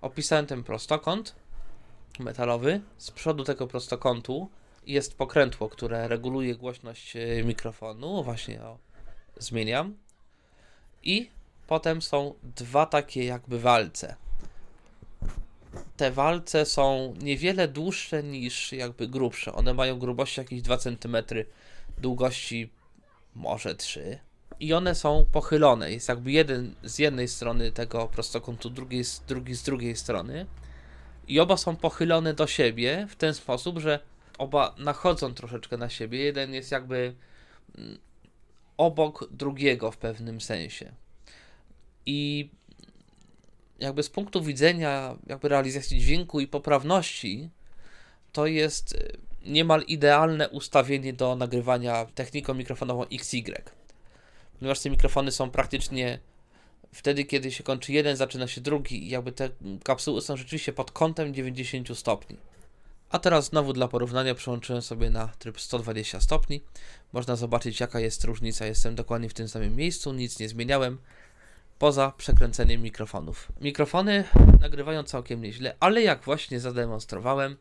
Opisałem ten prostokąt metalowy. Z przodu tego prostokątu jest pokrętło, które reguluje głośność e, mikrofonu. Właśnie o, zmieniam. I potem są dwa takie jakby walce. Te walce są niewiele dłuższe niż jakby grubsze. One mają grubości jakieś 2 cm, długości może 3. I one są pochylone. Jest jakby jeden z jednej strony tego prostokątu, drugi z, drugi z drugiej strony. I oba są pochylone do siebie w ten sposób, że oba nachodzą troszeczkę na siebie. Jeden jest jakby mm, obok drugiego w pewnym sensie. I jakby z punktu widzenia jakby realizacji dźwięku i poprawności, to jest e, niemal idealne ustawienie do nagrywania techniką mikrofonową XY. Ponieważ te mikrofony są praktycznie wtedy, kiedy się kończy jeden, zaczyna się drugi i jakby te kapsuły są rzeczywiście pod kątem 90 stopni. A teraz znowu dla porównania przełączyłem sobie na tryb 120 stopni. Można zobaczyć jaka jest różnica. Jestem dokładnie w tym samym miejscu, nic nie zmieniałem poza przekręceniem mikrofonów. Mikrofony nagrywają całkiem nieźle, ale jak właśnie zademonstrowałem,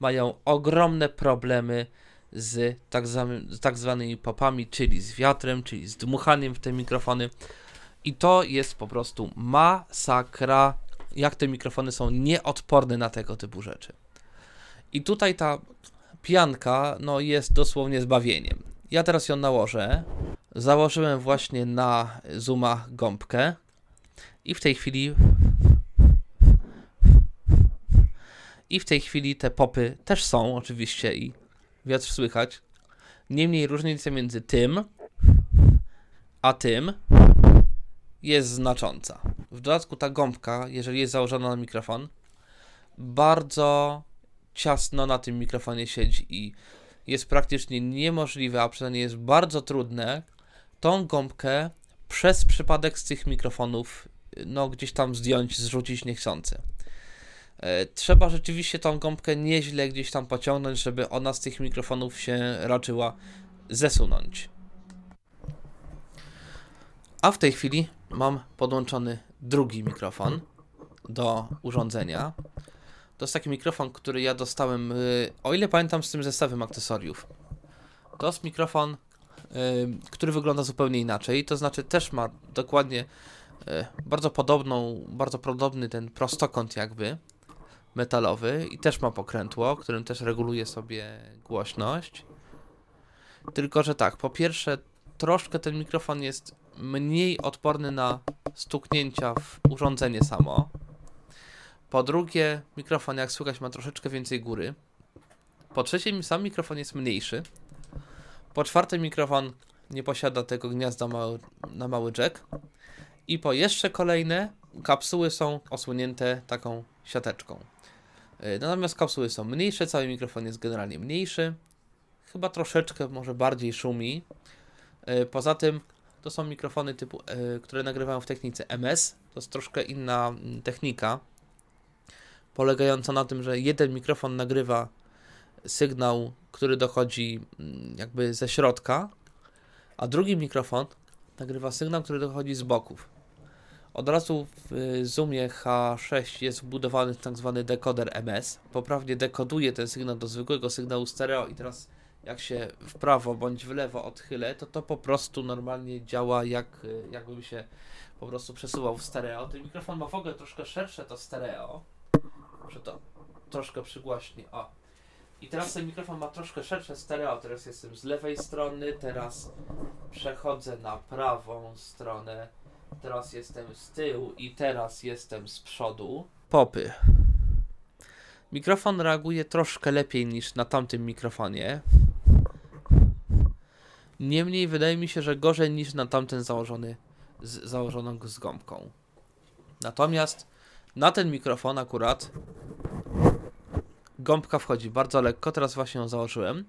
mają ogromne problemy z tak, z tak zwanymi popami, czyli z wiatrem, czyli z dmuchaniem w te mikrofony. I to jest po prostu masakra, jak te mikrofony są nieodporne na tego typu rzeczy. I tutaj ta pianka no, jest dosłownie zbawieniem. Ja teraz ją nałożę. Założyłem właśnie na Zooma gąbkę i w tej chwili i w tej chwili te popy też są oczywiście i wiatr słychać. Niemniej różnica między tym a tym jest znacząca. W dodatku ta gąbka, jeżeli jest założona na mikrofon, bardzo ciasno na tym mikrofonie siedzi i jest praktycznie niemożliwe, a przynajmniej jest bardzo trudne tą gąbkę przez przypadek z tych mikrofonów no gdzieś tam zdjąć, zrzucić niechcący. E, trzeba rzeczywiście tą gąbkę nieźle gdzieś tam pociągnąć, żeby ona z tych mikrofonów się raczyła zesunąć. A w tej chwili mam podłączony drugi mikrofon do urządzenia. To jest taki mikrofon, który ja dostałem, y, o ile pamiętam, z tym zestawem akcesoriów. To jest mikrofon, y, który wygląda zupełnie inaczej. To znaczy, też ma dokładnie y, bardzo podobną, bardzo podobny ten prostokąt, jakby metalowy, i też ma pokrętło, którym też reguluje sobie głośność. Tylko, że tak, po pierwsze, troszkę ten mikrofon jest mniej odporny na stuknięcia w urządzenie samo. Po drugie, mikrofon, jak słychać, ma troszeczkę więcej góry. Po trzecie, sam mikrofon jest mniejszy. Po czwarte, mikrofon nie posiada tego gniazda mały, na mały jack. I po jeszcze kolejne, kapsuły są osłonięte taką siateczką. E, natomiast kapsuły są mniejsze, cały mikrofon jest generalnie mniejszy. Chyba troszeczkę może bardziej szumi. E, poza tym to są mikrofony typu, e, które nagrywają w technice MS. To jest troszkę inna mm, technika polegająca na tym, że jeden mikrofon nagrywa sygnał, który dochodzi mm, jakby ze środka, a drugi mikrofon nagrywa sygnał, który dochodzi z boków. Od razu w Zoomie H6 jest wbudowany tak zwany dekoder MS. Poprawnie dekoduje ten sygnał do zwykłego sygnału stereo i teraz jak się w prawo bądź w lewo odchylę, to to po prostu normalnie działa jak y, jakbym się po prostu przesuwał w stereo. Ten mikrofon ma w ogóle troszkę szersze to stereo. Może to troszkę przygłaśnie. O. I teraz ten mikrofon ma troszkę szersze stereo. Teraz jestem z lewej strony, teraz przechodzę na prawą stronę. Teraz jestem z tyłu i teraz jestem z przodu. Popy. Mikrofon reaguje troszkę lepiej niż na tamtym mikrofonie. Niemniej wydaje mi się, że gorzej niż na tamten założony z założoną z gąbką. Natomiast na ten mikrofon akurat gąbka wchodzi bardzo lekko. Teraz właśnie ją założyłem.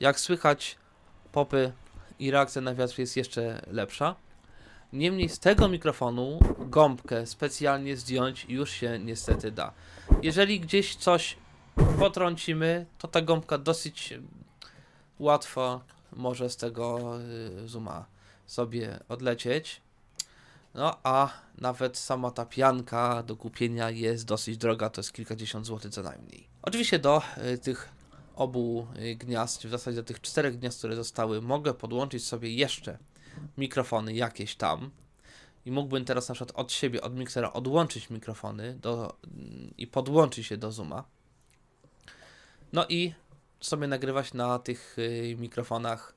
Jak słychać, popy i reakcja na wiatr jest jeszcze lepsza. Niemniej z tego mikrofonu gąbkę specjalnie zdjąć już się niestety da. Jeżeli gdzieś coś potrącimy, to ta gąbka dosyć łatwo może z tego y, zooma sobie odlecieć. No a nawet sama ta pianka do kupienia jest dosyć droga, to jest kilkadziesiąt złotych co najmniej. Oczywiście do y, tych obu y, gniazd, w zasadzie do tych czterech gniazd, które zostały, mogę podłączyć sobie jeszcze mikrofony jakieś tam. I mógłbym teraz na przykład od siebie, od miksera odłączyć mikrofony do, i podłączyć je do Zooma. No i sobie nagrywać na tych y, mikrofonach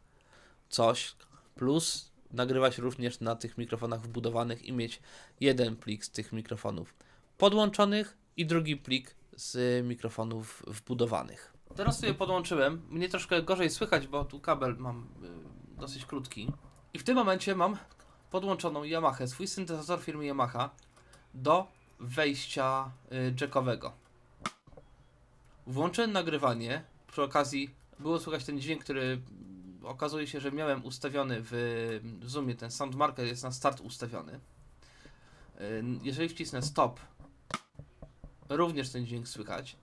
coś, plus nagrywać również na tych mikrofonach wbudowanych i mieć jeden plik z tych mikrofonów podłączonych i drugi plik z mikrofonów wbudowanych. Teraz sobie podłączyłem. Mnie troszkę gorzej słychać, bo tu kabel mam y, dosyć krótki. I w tym momencie mam podłączoną Yamaha, swój syntezator firmy Yamaha do wejścia y, jackowego. Włączyłem nagrywanie. Przy okazji było słychać ten dźwięk, który okazuje się, że miałem ustawiony w Zoomie. Ten sound marker jest na start ustawiony. Y, jeżeli wcisnę stop, również ten dźwięk słychać.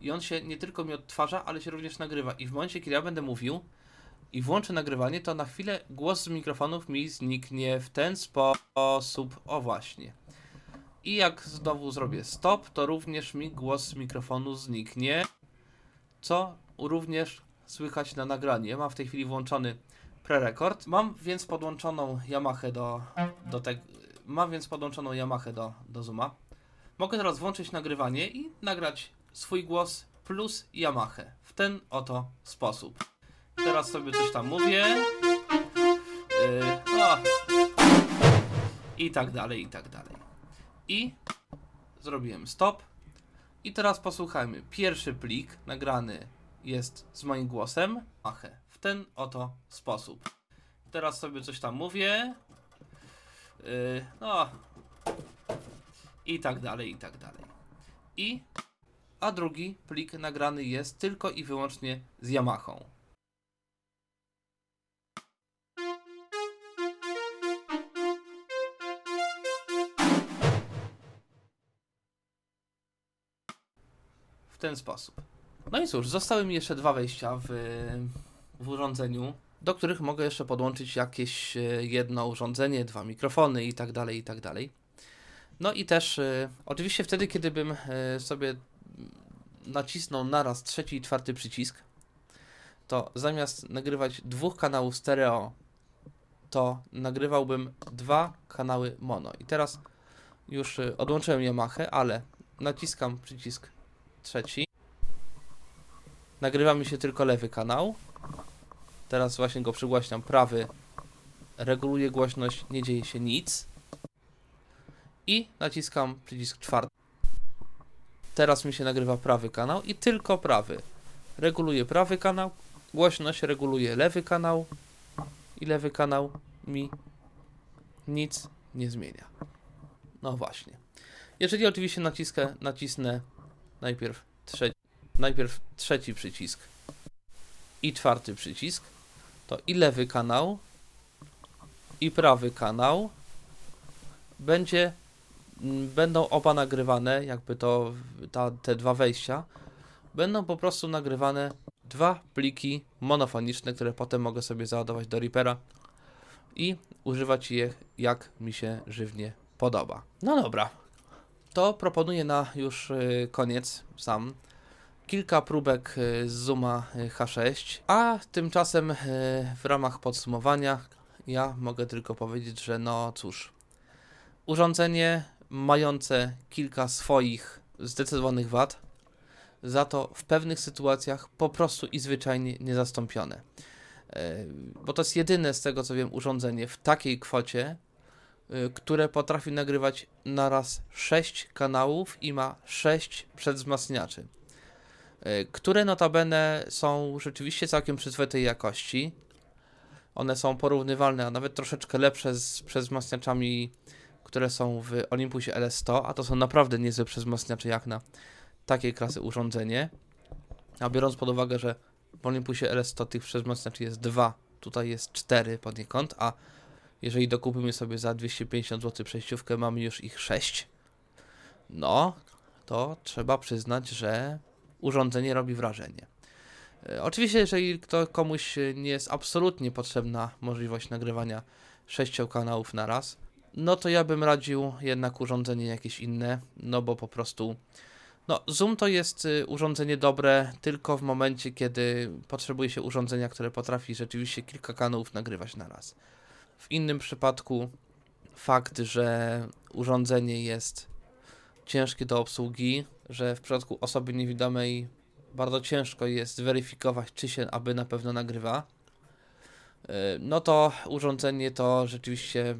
I on się nie tylko mi odtwarza, ale się również nagrywa. I w momencie, kiedy ja będę mówił i włączę nagrywanie, to na chwilę głos z mikrofonów mi zniknie w ten sposób. O właśnie. I jak znowu zrobię stop, to również mi głos z mikrofonu zniknie, co również słychać na nagranie. Mam w tej chwili włączony prerekord. Mam więc podłączoną Yamaha do, do tego. Mam więc podłączoną Yamaha do, do Zooma. Mogę teraz włączyć nagrywanie i nagrać swój głos plus Yamaha w ten oto sposób. Teraz sobie coś tam mówię. Yy, no. I tak dalej, i tak dalej. I zrobiłem stop. I teraz posłuchajmy. Pierwszy plik nagrany jest z moim głosem. Machę. W ten oto sposób. Teraz sobie coś tam mówię. Yy, no. I tak dalej, i tak dalej. I. A drugi plik nagrany jest tylko i wyłącznie z Yamahą. W ten sposób. No i cóż, zostały mi jeszcze dwa wejścia w, w urządzeniu, do których mogę jeszcze podłączyć jakieś e, jedno urządzenie, dwa mikrofony i tak dalej, i tak dalej. No i też y, oczywiście wtedy, kiedy bym y, sobie nacisnął naraz trzeci i czwarty przycisk, to zamiast nagrywać dwóch kanałów stereo, to nagrywałbym dwa kanały mono. I teraz już odłączyłem Yamaha, ale naciskam przycisk trzeci. Nagrywa mi się tylko lewy kanał. Teraz właśnie go przygłaśniam prawy. Reguluję głośność, nie dzieje się nic i naciskam przycisk czwarty. Teraz mi się nagrywa prawy kanał i tylko prawy. Reguluję prawy kanał, głośność reguluję lewy kanał i lewy kanał mi nic nie zmienia. No właśnie. Jeżeli oczywiście naciskę, nacisnę najpierw trzeci, najpierw trzeci przycisk i czwarty przycisk, to i lewy kanał i prawy kanał. Będzie będą oba nagrywane, jakby to ta, te dwa wejścia, będą po prostu nagrywane dwa pliki monofoniczne, które potem mogę sobie załadować do Reapera i używać je jak mi się żywnie podoba. No dobra, to proponuję na już y, koniec sam kilka próbek y, z Zooma y, H6, a tymczasem y, w ramach podsumowania ja mogę tylko powiedzieć, że no cóż, urządzenie mające kilka swoich zdecydowanych wad, za to w pewnych sytuacjach po prostu i zwyczajnie niezastąpione. Bo to jest jedyne z tego co wiem urządzenie w takiej kwocie, które potrafi nagrywać naraz 6 kanałów i ma 6 przedwzmacniaczy, które notabene są rzeczywiście całkiem przyzwoitej jakości. One są porównywalne, a nawet troszeczkę lepsze z przedwzmacniaczami, które są w Olympusie LS100, a to są naprawdę niezłe przedwzmacniacze jak na takiej klasy urządzenie. A biorąc pod uwagę, że w Olympusie LS100 tych wzmacniaczy jest dwa, tutaj jest cztery poniekąd, a jeżeli dokupimy sobie za 250 zł przejściówkę, mamy już ich 6. No, to trzeba przyznać, że urządzenie robi wrażenie. E, oczywiście, jeżeli kto, komuś nie jest absolutnie potrzebna możliwość nagrywania 6 kanałów na raz, no to ja bym radził jednak urządzenie jakieś inne, no bo po prostu no, Zoom to jest y, urządzenie dobre tylko w momencie, kiedy potrzebuje się urządzenia, które potrafi rzeczywiście kilka kanałów nagrywać na raz. W innym przypadku fakt, że urządzenie jest ciężkie do obsługi, że w przypadku osoby niewidomej bardzo ciężko jest weryfikować, czy się aby na pewno nagrywa, y, no to urządzenie to rzeczywiście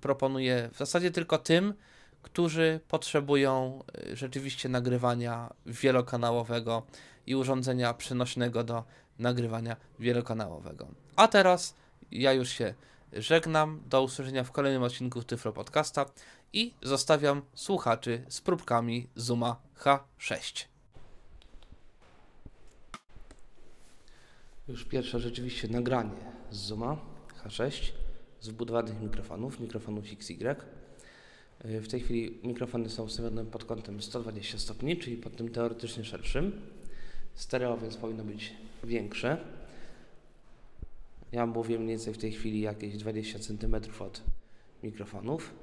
proponuje w zasadzie tylko tym, którzy potrzebują y, rzeczywiście nagrywania wielokanałowego i urządzenia przenośnego do nagrywania wielokanałowego. A teraz ja już się żegnam. Do usłyszenia w kolejnym odcinku Tyflo Podcasta i zostawiam słuchaczy z próbkami Zuma H6. Już pierwsze rzeczywiście nagranie z Zuma H6 z wbudowanych mikrofonów, mikrofonów XY. W tej chwili mikrofony są ustawione pod kątem 120 stopni, czyli pod tym teoretycznie szerszym. Stereo więc powinno być większe. Ja mówię mniej więcej w tej chwili jakieś 20 cm od mikrofonów.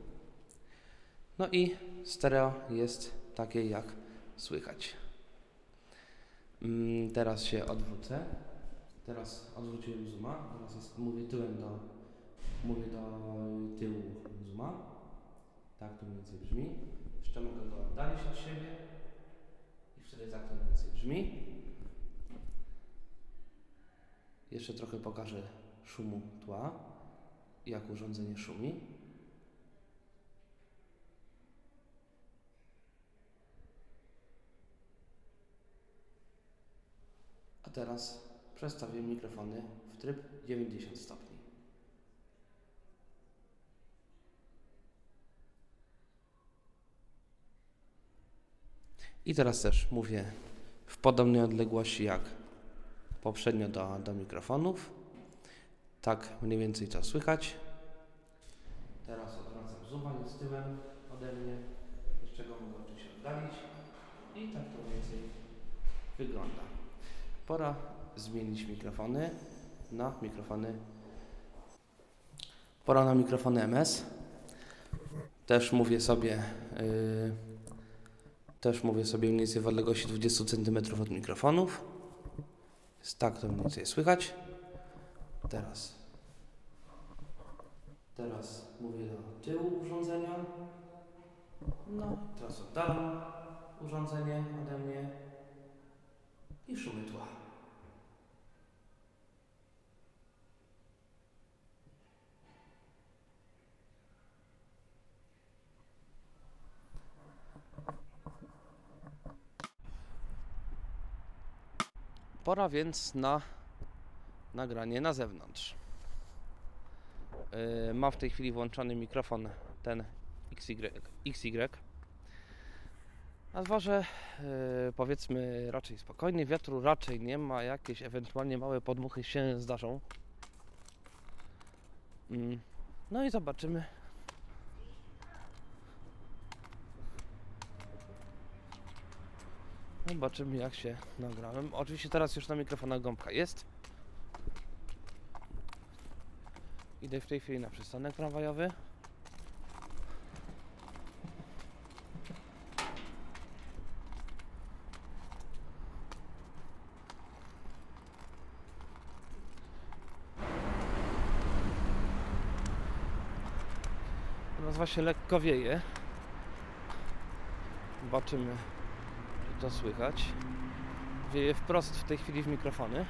No i stereo jest takie jak słychać. Mm, teraz się odwrócę. Teraz odwróciłem zooma. Teraz jest, mówię tyłem do, mówię do tyłu zooma. Tak to mniej więcej brzmi. Jeszcze mogę go oddalić od siebie i wtedy tak to mniej więcej brzmi. Jeszcze trochę pokażę szumu tła, jak urządzenie szumi. A teraz przestawię mikrofony w tryb 90 stopni. I teraz też mówię w podobnej odległości jak poprzednio do, do mikrofonów. Tak mniej więcej to słychać. Teraz odwracam zooma z tyłem ode mnie. Jeszcze go mogę oczywiście oddalić. I tak to więcej wygląda. Pora zmienić mikrofony na mikrofony Pora na mikrofony MS. Też mówię sobie yy, też mówię sobie mniej więcej w odległości 20 cm od mikrofonów. Jest tak to mniej więcej słychać. Teraz. Teraz mówię do tyłu urządzenia. No, teraz oddalam urządzenie ode mnie i szumy tła. Pora więc na nagranie na zewnątrz. Yy, mam w tej chwili włączony mikrofon ten XY. XY. A zważę yy, powiedzmy raczej spokojnie, wiatru raczej nie ma, jakieś ewentualnie małe podmuchy się zdarzą. Yy. No i zobaczymy Zobaczymy jak się nagrałem. Oczywiście teraz już na mikrofonach gąbka jest. Idę w tej chwili na przystanek tramwajowy. Nazwa się lekko wieje. Zobaczymy to słychać. Wieje wprost w tej chwili w mikrofony.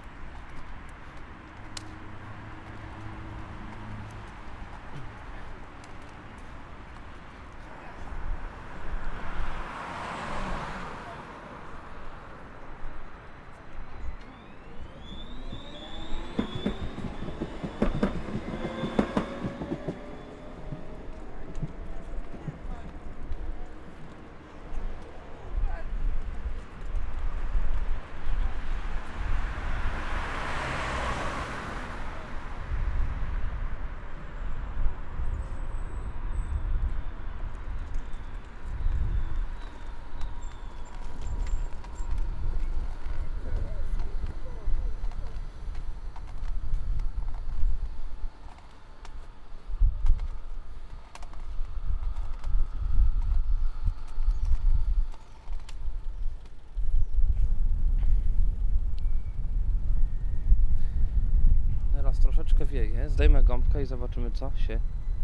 Teraz troszeczkę wieje. Zdejmę gąbkę i zobaczymy, co się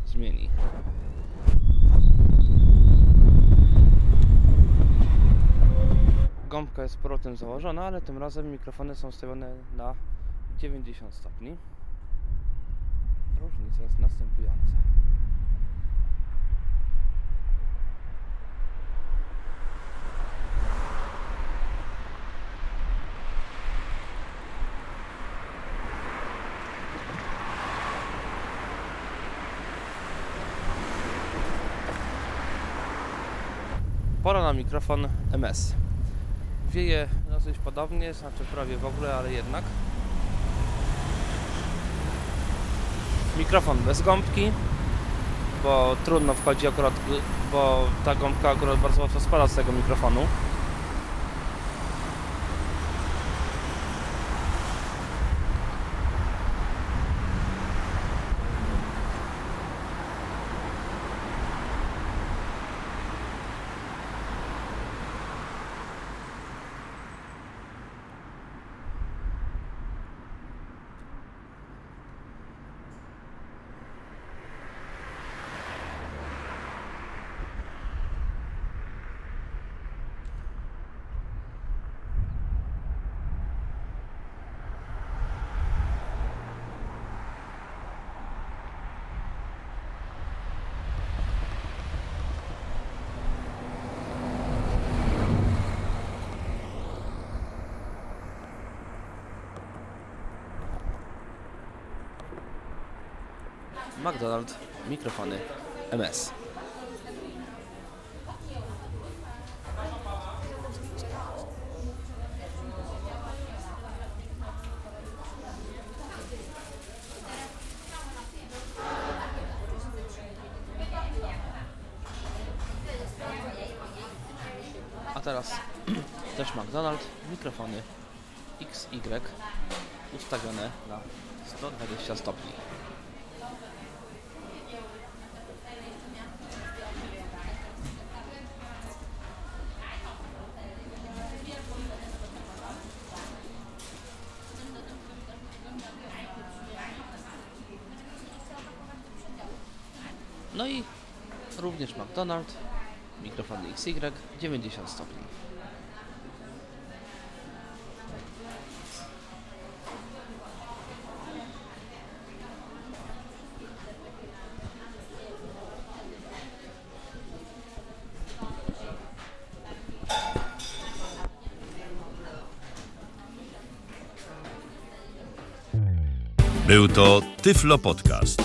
zmieni. Gąbka jest powrotem założona, ale tym razem mikrofony są ustawione na 90 stopni. Różnica jest następująca. Pora na mikrofon MS. Wieje dosyć podobnie, znaczy prawie w ogóle, ale jednak. Mikrofon bez gąbki, bo trudno wchodzi akurat, bo ta gąbka akurat bardzo łatwo spada z tego mikrofonu. McDonald, mikrofony MS. A teraz też McDonald, mikrofony XY ustawione na 120 stopni. No i również McDonald, mikrofony XY 90 stopni. Był to Tyflo Podcast.